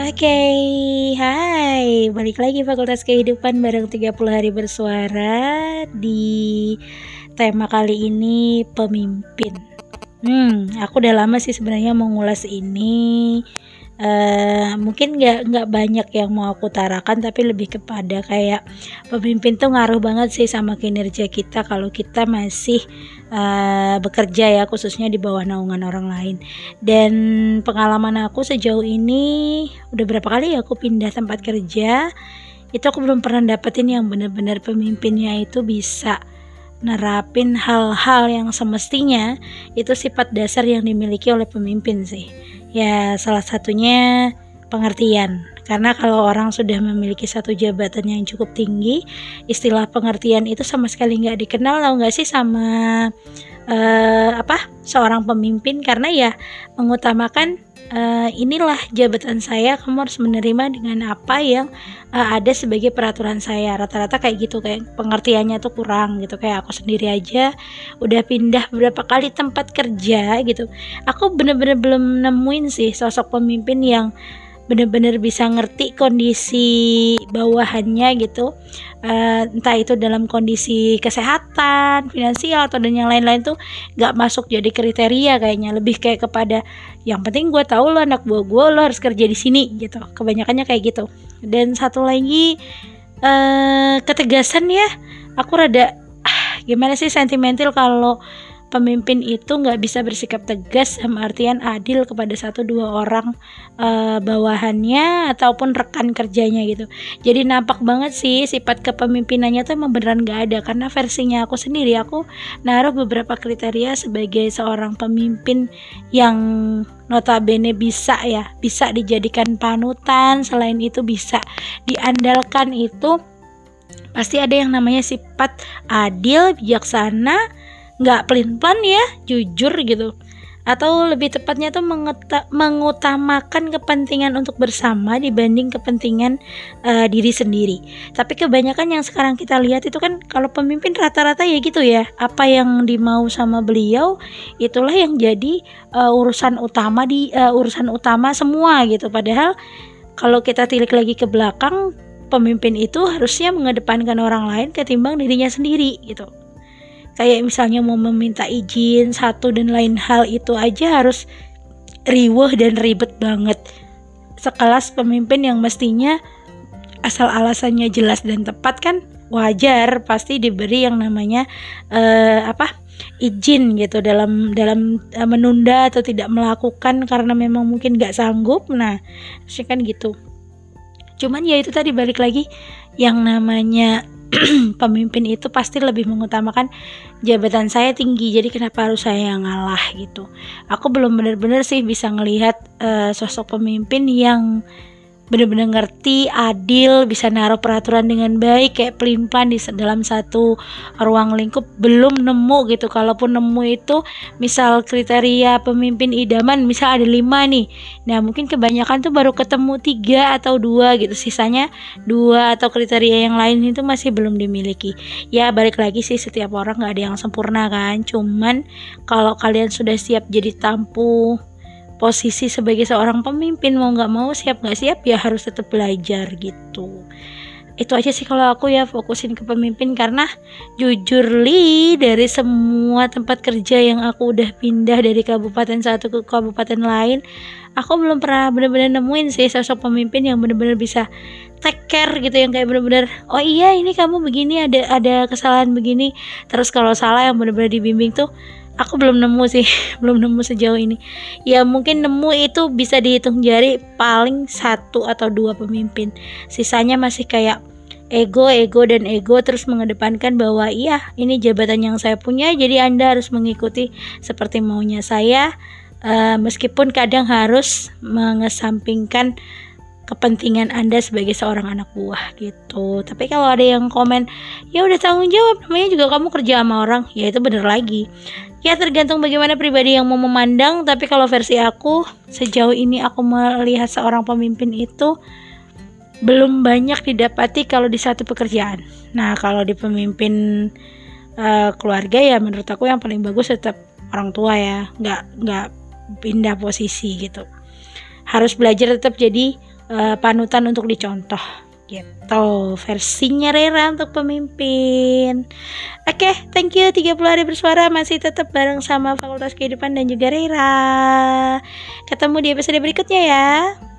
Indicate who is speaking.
Speaker 1: Oke, hai, balik lagi Fakultas Kehidupan bareng 30 hari bersuara di tema kali ini pemimpin. Hmm, aku udah lama sih sebenarnya mau ngulas ini uh, mungkin nggak nggak banyak yang mau aku tarakan tapi lebih kepada kayak pemimpin tuh ngaruh banget sih sama kinerja kita kalau kita masih uh, bekerja ya khususnya di bawah naungan orang lain. Dan pengalaman aku sejauh ini udah berapa kali ya aku pindah tempat kerja itu aku belum pernah dapetin yang benar-benar pemimpinnya itu bisa nerapin hal-hal yang semestinya itu sifat dasar yang dimiliki oleh pemimpin sih Ya, salah satunya pengertian. Karena kalau orang sudah memiliki satu jabatan yang cukup tinggi, istilah pengertian itu sama sekali nggak dikenal, tau nggak sih sama uh, apa seorang pemimpin? Karena ya mengutamakan uh, inilah jabatan saya kamu harus menerima dengan apa yang uh, ada sebagai peraturan saya. Rata-rata kayak gitu kayak pengertiannya tuh kurang gitu. Kayak aku sendiri aja udah pindah beberapa kali tempat kerja gitu. Aku bener-bener belum nemuin sih sosok pemimpin yang benar-benar bisa ngerti kondisi bawahannya gitu. Uh, entah itu dalam kondisi kesehatan finansial atau dan yang lain-lain tuh nggak masuk jadi kriteria kayaknya. Lebih kayak kepada yang penting gue tahu lo anak buah gue lo harus kerja di sini gitu. Kebanyakannya kayak gitu. Dan satu lagi uh, ketegasan ya. Aku rada ah, gimana sih sentimental kalau pemimpin itu nggak bisa bersikap tegas sama artian adil kepada satu dua orang uh, bawahannya ataupun rekan kerjanya gitu. Jadi nampak banget sih sifat kepemimpinannya tuh emang beneran nggak ada. Karena versinya aku sendiri aku naruh beberapa kriteria sebagai seorang pemimpin yang notabene bisa ya bisa dijadikan panutan. Selain itu bisa diandalkan itu pasti ada yang namanya sifat adil bijaksana nggak pelin-pelan ya jujur gitu atau lebih tepatnya tuh mengutamakan kepentingan untuk bersama dibanding kepentingan uh, diri sendiri. Tapi kebanyakan yang sekarang kita lihat itu kan kalau pemimpin rata-rata ya gitu ya, apa yang dimau sama beliau itulah yang jadi uh, urusan utama di uh, urusan utama semua gitu. Padahal kalau kita tilik lagi ke belakang, pemimpin itu harusnya mengedepankan orang lain ketimbang dirinya sendiri gitu kayak misalnya mau meminta izin satu dan lain hal itu aja harus riweh dan ribet banget. Sekelas pemimpin yang mestinya asal alasannya jelas dan tepat kan wajar pasti diberi yang namanya uh, apa izin gitu dalam dalam uh, menunda atau tidak melakukan karena memang mungkin nggak sanggup. Nah sih kan gitu. Cuman ya itu tadi balik lagi yang namanya pemimpin itu pasti lebih mengutamakan jabatan saya tinggi jadi kenapa harus saya yang ngalah gitu. Aku belum benar-benar sih bisa ngelihat uh, sosok pemimpin yang bener-bener ngerti, adil, bisa naruh peraturan dengan baik kayak pelin-pelan di dalam satu ruang lingkup belum nemu gitu. Kalaupun nemu itu misal kriteria pemimpin idaman misal ada lima nih. Nah mungkin kebanyakan tuh baru ketemu tiga atau dua gitu. Sisanya dua atau kriteria yang lain itu masih belum dimiliki. Ya balik lagi sih setiap orang nggak ada yang sempurna kan. Cuman kalau kalian sudah siap jadi tampu posisi sebagai seorang pemimpin mau nggak mau siap nggak siap ya harus tetap belajar gitu. Itu aja sih kalau aku ya fokusin ke pemimpin. Karena jujur li dari semua tempat kerja yang aku udah pindah dari kabupaten satu ke kabupaten lain aku belum pernah bener-bener nemuin sih sosok pemimpin yang bener-bener bisa take care gitu yang kayak bener-bener oh iya ini kamu begini ada ada kesalahan begini. Terus kalau salah yang bener-bener dibimbing tuh aku belum nemu sih belum nemu sejauh ini. Ya mungkin nemu itu bisa dihitung jari paling satu atau dua pemimpin. Sisanya masih kayak ego ego dan ego terus mengedepankan bahwa iya ini jabatan yang saya punya jadi anda harus mengikuti seperti maunya saya. Uh, meskipun kadang harus mengesampingkan kepentingan Anda sebagai seorang anak buah gitu. Tapi kalau ada yang komen, ya udah tanggung jawab, namanya juga kamu kerja sama orang, ya itu bener lagi. Ya tergantung bagaimana pribadi yang mau memandang, tapi kalau versi aku, sejauh ini aku melihat seorang pemimpin itu belum banyak didapati kalau di satu pekerjaan. Nah, kalau di pemimpin uh, keluarga ya menurut aku yang paling bagus tetap orang tua ya, nggak nggak pindah posisi gitu. Harus belajar tetap jadi uh, panutan untuk dicontoh. Gitu. Versinya Rera untuk pemimpin. Oke okay, thank you. 30 hari bersuara. Masih tetap bareng sama Fakultas Kehidupan dan juga Rera. Ketemu di episode berikutnya ya